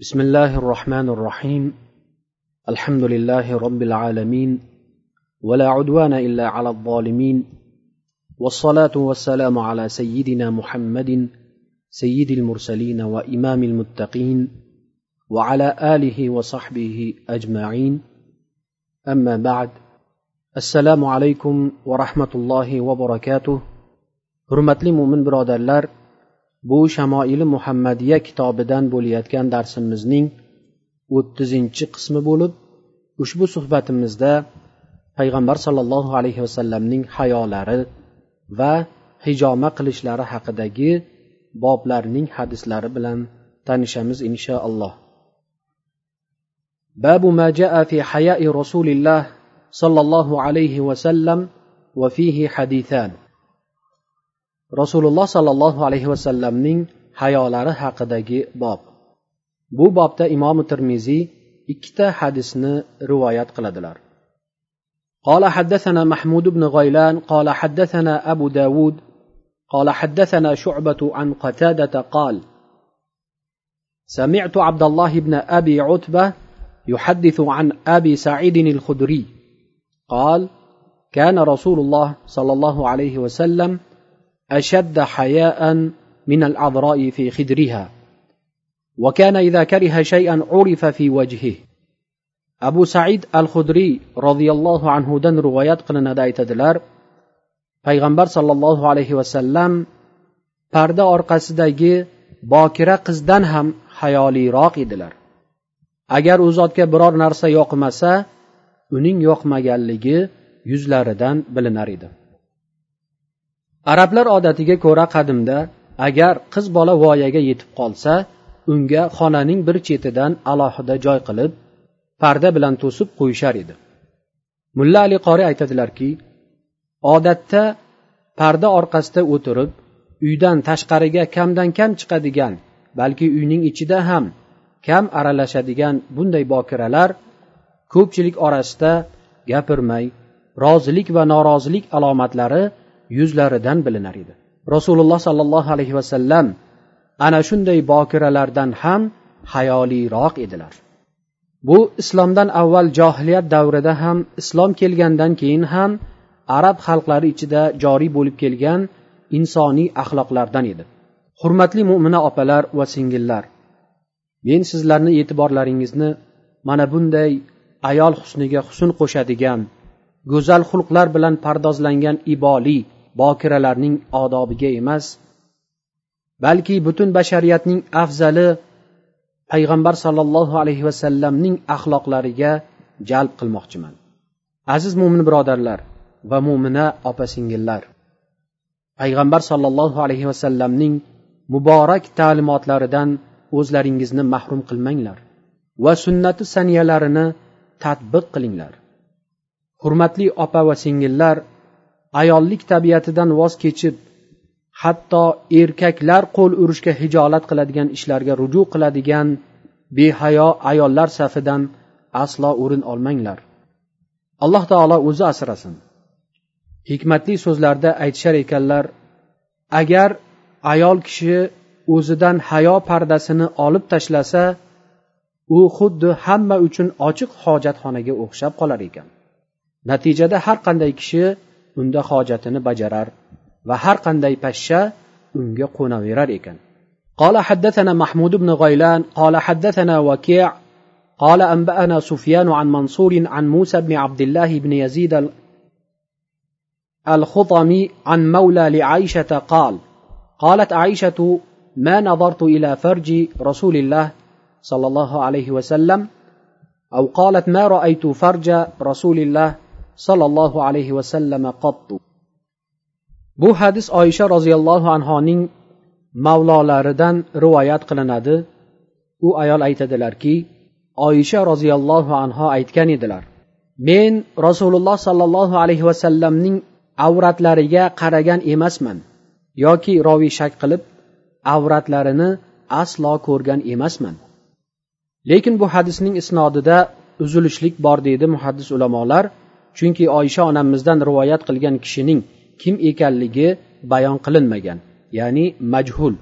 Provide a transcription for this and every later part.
بسم الله الرحمن الرحيم. الحمد لله رب العالمين ولا عدوان إلا على الظالمين والصلاة والسلام على سيدنا محمد سيد المرسلين وإمام المتقين وعلى آله وصحبه أجمعين. أما بعد السلام عليكم ورحمة الله وبركاته. hurmatli mo'min birodarlar bu shamoili muhammadiya kitobidan bo'layotgan darsimizning o'ttizinchi qismi bo'lib ushbu suhbatimizda payg'ambar sollallohu alayhi vasallamning hayolari va hijoma qilishlari haqidagi boblarning hadislari bilan tanishamiz inshaalloh. Babu ma jaa fi hayai rasulilloh sollallohu alayhi vasallam va fihi hadithan. Rasululloh sollallohu alayhi vasallamning hayolari haqidagi bob. Bu bobda imomi termiziy ikkita hadisni rivoyat qiladilar. قال حدثنا محمود بن غيلان قال حدثنا أبو داود قال حدثنا شعبة عن قتادة قال سمعت عبد الله بن أبي عتبة يحدث عن أبي سعيد الخدري قال كان رسول الله صلى الله عليه وسلم أشد حياء من العذراء في خدرها وكان إذا كره شيئا عرف في وجهه أبو سعيد الخدري رضي الله عنه دن روايات قلنا aytadilar payg'ambar sollallohu alayhi vasallam parda orqasidagi bokira qizdan ham hayoliroq edilar agar u zotga biror narsa yoqmasa uning yoqmaganligi yuzlaridan bilinar edi arablar odatiga ko'ra qadimda agar qiz bola voyaga yetib qolsa unga xonaning bir chetidan alohida joy qilib parda bilan to'sib qo'yishar edi. Mulla ali qori aytadilarki odatda parda orqasida o'tirib uydan tashqariga kamdan kam chiqadigan balki uyning ichida ham kam aralashadigan bunday bokiralar ko'pchilik orasida gapirmay rozilik va norozilik alomatlari yuzlaridan bilinar edi. Rasululloh sollallohu alayhi vasallam ana shunday bokiralardan ham hayoliroq edilar. Bu islomdan avval johiliyat davrida ham islom kelgandan keyin ham arab xalqlari ichida joriy bo'lib kelgan insoniy axloqlardan edi. Hurmatli mo'mina opalar va singillar men sizlarni e'tiborlaringizni mana bunday ayol husniga husn qo'shadigan go'zal xulqlar bilan pardozlangan iboli bokiralarning odobiga emas balki butun bashariyatning afzali payg'ambar sollallohu alayhi vasallamning axloqlariga jalb qilmoqchiman. Aziz mo'min birodarlar va mo'mina opa singillar payg'ambar sollallohu alayhi vasallamning muborak ta'limotlaridan o'zlaringizni mahrum qilmanglar va sunnati saniyalarini tadbiq qilinglar. Hurmatli opa va singillar ayollik tabiatidan voz kechib hatto erkaklar qo'l urishga hijolat qiladigan ishlarga ruju qiladigan behayo ayollar safidan aslo o'rin olmanglar. Alloh taolo o'zi asrasin. Hikmatli so'zlarda aytishar ekanlar agar ayol kishi o'zidan hayo pardasini olib tashlasa u xuddi hamma uchun ochiq hojatxonaga o'xshab qolar ekan. Natijada har qanday kishi unda hojatini bajarar va har qanday pashsha unga qo'naverar ekan. قال حدثنا محمود بن غيلان قال حدثنا وكيع قال أنبأنا سفيان عن منصور عن موسى بن عبد الله بن يزيد الخطمي عن مولى لعائشة قال قالت عائشة ما نظرت إلى فرج رسول الله صلى الله عليه وسلم أو قالت ما رأيت فرج رسول الله sollallohu alayhi vasallam qottu. Bu hadis oysha roziyallohu anhoning mavlolaridan rivoyat qilinadi. U ayol aytadilarki oysha roziyallohu anho aytgan edilar men rasululloh sollallohu alayhi vasallamning avratlariga qaragan emasman yoki roviy shak qilib avratlarini aslo ko'rgan emasman. Lekin bu hadisning isnodida uzilishlik bor deydi muhaddis ulamolar. chunki oysha onamizdan rivoyat qilgan kishining kim ekanligi bayon qilinmagan ya'ni majhul.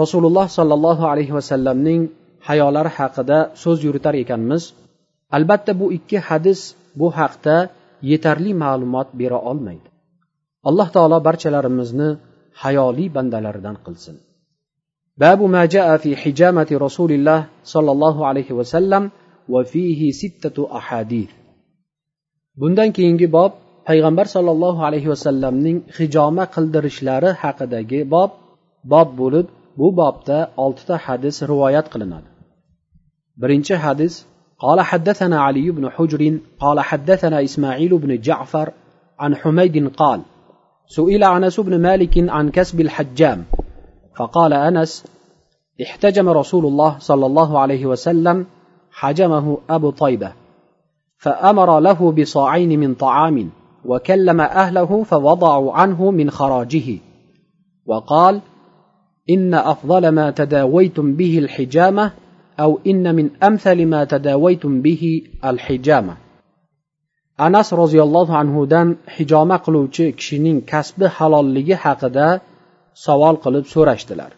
Rasululloh sollallohu alayhi vasallamning hayolari haqida so'z yuritar ekanmiz. Albatta bu ikki hadis bu haqda yetarli ma'lumot bera olmaydi. Alloh taolo barchalarimizni hayoli bandalaridan qilsin. Babu ma fi hijamati rasulilloh sollallohu alayhi vasallam va fihi sittatu ahadith. bundan keyingi bob payg'ambar sollallohu alayhi vasallamning hijoma qildirishlari haqidagi bob bob bo'lib bu bobda oltita hadis rivoyat qilinadi birinchi hadis قال حدثنا علي بن حجر قال حدثنا إسماعيل بن جعفر عن حميد قال سئل أنس بن مالك عن كسب الحجام فقال أنس احتجم رسول الله صلى الله عليه وسلم حجمه أبو طيبة فأمر له بصاعين من طعام وكلم أهله فوضعوا عنه من خراجه وقال إن أفضل ما تداويتم به الحجامة أو إن من أمثل ما تداويتم به الحجامة anas roziyallohu anhudan hijoma qiluvchi kishining kasbi halolligi haqida savol qilib so'rashdilar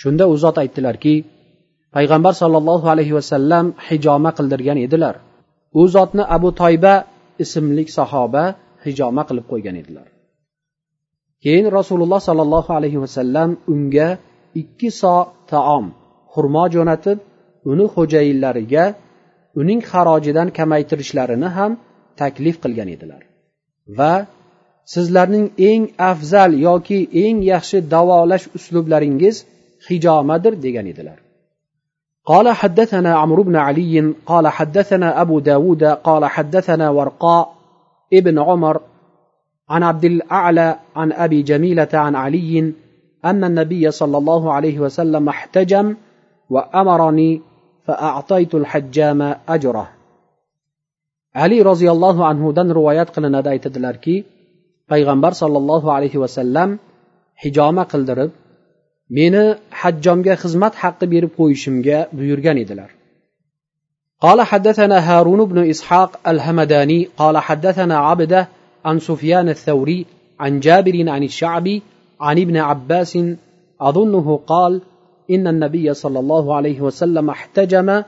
shunda u zot aytdilarki payg'ambar sollallohu alayhi vasallam hijoma qildirgan edilar u zotni abu toyba ismli sahoba hijoma qilib qo'ygan edilar. Keyin rasululloh sollallohu alayhi vasallam unga ikki so taom xurmo jo'natib uni xo'jayinlariga uning xarojidan kamaytirishlarini ham taklif qilgan edilar. Va sizlarning eng afzal yoki eng yaxshi davolash uslublaringiz hijomadir degan edilar. قال حدثنا عمرو بن علي قال حدثنا أبو داود قال حدثنا ورقاء ابن عمر عن عبد الأعلى عن أبي جميلة عن علي أن النبي صلى الله عليه وسلم احتجم وأمرني فأعطيت الحجام أجره. ali roziyallohu anhudan rivoyat qilinadi aytadilarki payg'ambar sollallohu alayhi vasallam hijoma qildirib meni hajjomga xizmat haqqi berib qo'yishimga buyurgan edilar. قال حدثنا هارون بن إسحاق الهمداني قال حدثنا عبده عن سفيان الثوري عن جابر عن الشعبي عن ابن عباس أظنه قال إن النبي صلى الله عليه وسلم احتجم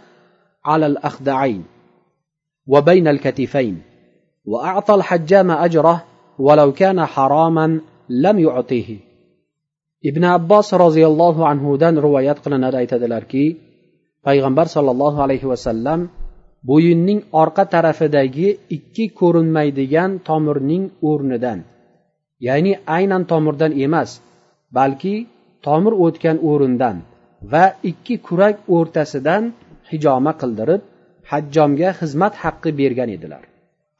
على الأخدعين وبين الكتفين واعطى الحجام اجره ولو كان حراما لم يعطيه ibn abbos roziyallohu anhudan rivoyat qilinadi aytadilarki payg'ambar sollallohu alayhi vasallam bo'yinning orqa tarafidagi ikki ko'rinmaydigan tomirning o'rnidan ya'ni aynan tomirdan emas balki tomir o'tgan o'rindan va ikki kurak o'rtasidan hijoma qildirib hajjomga xizmat haqqi bergan edilar.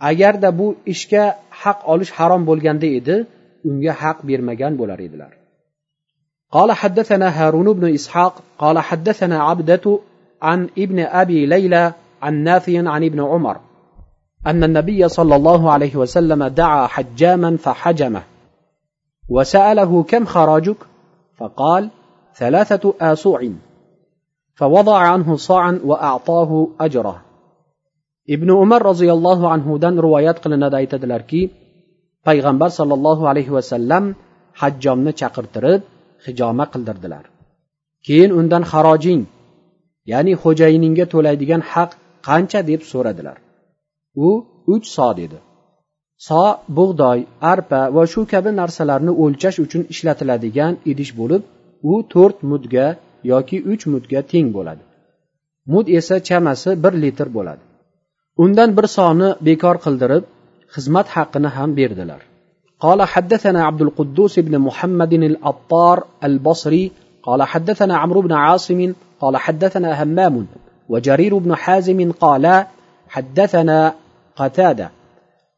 Agarda bu ishga haq olish harom bo'lganda edi unga haq bermagan bo'lar edilar. قال حدثنا هارون بن إسحاق قال حدثنا عبدة عن ابن أبي ليلى عن نافع عن ابن عمر أن النبي صلى الله عليه وسلم دعا حجاما فحجمه وسأله كم خراجك؟ فقال ثلاثة آسوع فوضع عنه صاعا وأعطاه أجره. ibn umar roziyallohu anhudan rivoyat qilinadi aytadilarki payg'ambar sollallohu alayhi vasallam hajjomni chaqirtirib hijoma qildirdilar. Keyin undan xarojing ya'ni xo'jayiningga to'laydigan haq qancha deb so'radilar. U uch so dedi. So bug'doy arpa va shu kabi narsalarni o'lchash uchun ishlatiladigan idish bo'lib u to'rt mudga yoki uch mudga teng bo'ladi. Mud esa chamasi bir litr bo'ladi. Undan bir soni bekor qildirib xizmat haqqini ham berdilar. قال حدثنا عبد القدوس بن محمد الأطار البصري قال حدثنا عمرو بن عاصم قال حدثنا همام وجرير بن حازم قال حدثنا قتادة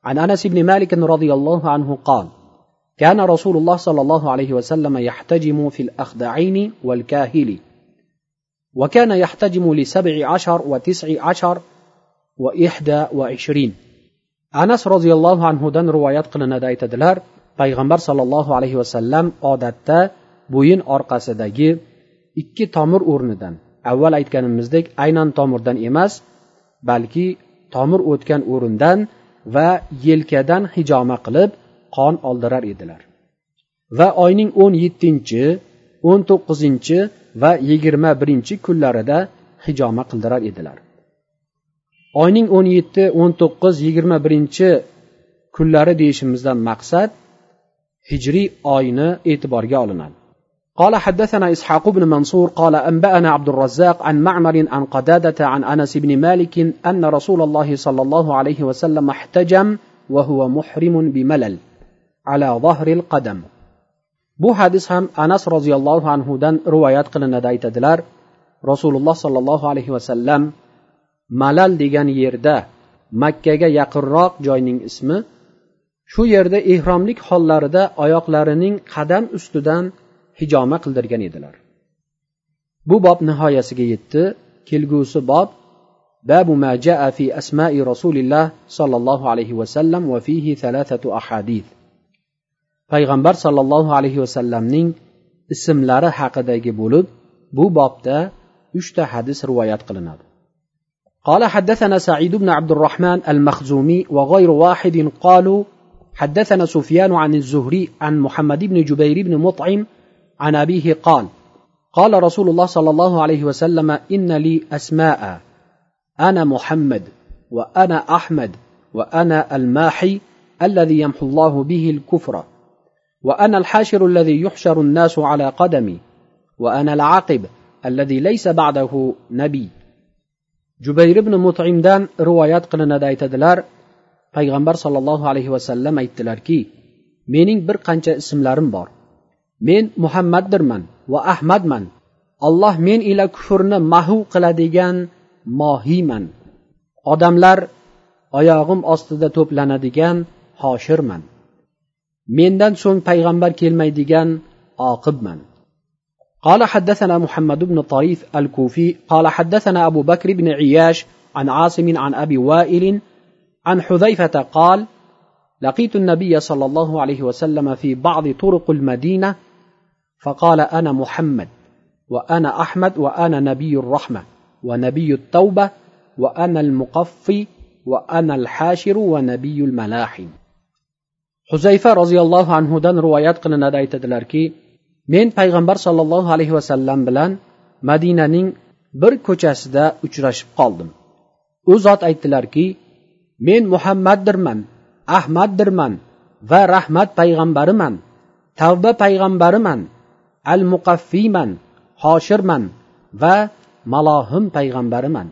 عن أنس بن مالك رضي الله عنه قال كان رسول الله صلى الله عليه وسلم يحتجم في الأخدعين والكاهل وكان يحتجم لسبع عشر وتسع عشر وإحدى وعشرين. Anas roziyallohu anhudan rivoyat qilinadi aytadilar payg'ambar sollallohu alayhi vasallam odatda bo'yin orqasidagi ikki tomir o'rnidan avval aytganimizdek aynan tomirdan emas balki tomir o'tgan o'rindan va yelkadan hijoma qilib qon oldirar edilar. Va oyning o'n yettinchi o'n to'qqizinchi va yigirma birinchi kunlarida hijoma qildirar edilar. oyning o'n yetti o'n to'qqiz yigirma birinchi kunlari deyishimizdan maqsad hijriy oyni e'tiborga olinadi قال حدثنا إسحاق بن منصور قال أنبأنا عبد الرزاق عن معمر عن قدادة عن أنس بن مالك أن رسول الله صلى الله عليه وسلم احتجم وهو محرم بملل على ظهر القدم bu hadis ham anas roziyallohu anhudan rivoyat qilinadi aytadilar rasululloh sollallohu alayhi vasallam malal degan yerda makkaga yaqinroq joyning ismi shu yerda ehromlik hollarida oyoqlarining qadam ustidan hijoma qildirgan edilar bu bob nihoyasiga yetdi kelgusi bob باب ما جاء في أسماء رسول الله صلى الله عليه وسلم وفيه ثلاثة أحاديث payg'ambar sollallohu alayhi vasallamning ismlari haqidagi bo'lib bu bobda uchta hadis rivoyat qilinadi قال حدثنا سعيد بن عبد الرحمن المخزومي وغير واحد قالوا حدثنا سفيان عن الزهري عن محمد بن جبير بن مطعم عن أبيه قال قال رسول الله صلى الله عليه وسلم إن لي أسماء أنا محمد وأنا أحمد وأنا الماحي الذي يمحو الله به الكفر وأنا الحاشر الذي يحشر الناس على قدمي وأنا العاقب الذي ليس بعده نبي. Jubayr ibn mutimdan rivoyat qilinadi aytadilar. Payg'ambar sollallohu alayhi vasallam aytdilarki mening bir qancha ismlarim bor. Men muhammaddirman va ahmadman. Alloh men ila kufrni mahu qiladigan mohiyman odamlar oyog'im ostida to'planadigan hoshirman. Mendan so'ng payg'ambar kelmaydigan oqibman. قال حدثنا محمد بن طريف الكوفي قال حدثنا أبو بكر بن عياش عن عاصم عن أبي وائل عن حذيفة قال لقيت النبي صلى الله عليه وسلم في بعض طرق المدينة فقال أنا محمد وأنا أحمد وأنا نبي الرحمة ونبي التوبة وأنا المقفي وأنا الحاشر ونبي الملاحم. huzayfa roziyallohu anhudan rivoyat qilinadi aytadilarki men payg'ambar sollallohu alayhi vasallam bilan madinaning bir ko'chasida uchrashib qoldim u zot aytdilarki men muhammaddirman ahmaddirman va rahmat payg'ambariman tavba payg'ambariman al muqaffiyman hoshirman va malohim payg'ambariman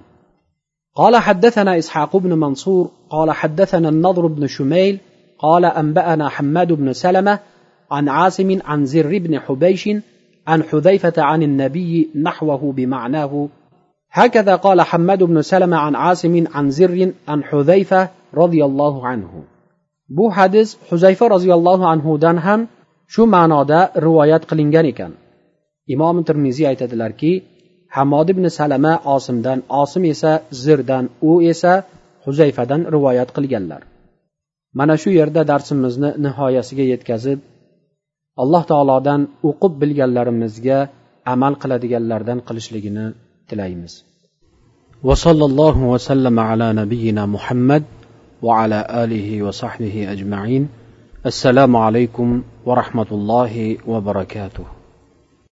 قال حدثنا إسحاق بن منصور قال حدثنا النضر بن شميل قال أنبأنا حماد بن سلمة عن عاصم عن زر بن حبيش عن حذيفة عن النبي نحوه بمعناه هكذا قال حماد بن سلمة عن عاصم عن زر عن حذيفة رضي الله عنه bu hadis huzayfa roziyallohu anhudan ham shu ma'noda rivoyat qilingan ekan imom termiziy aytadilarki hamod ibn salama osimdan osim esa zirdan u esa huzayfadan rivoyat qilganlar mana shu yerda darsimizni nihoyasiga yetkazib alloh taolodan o'qib bilganlarimizga amal qiladiganlardan qilishligini tilaymiz وصلى الله وسلم على نبينا محمد وعلى اله وصحبه اجمعين السلام عليكم ورحمه الله وبركاته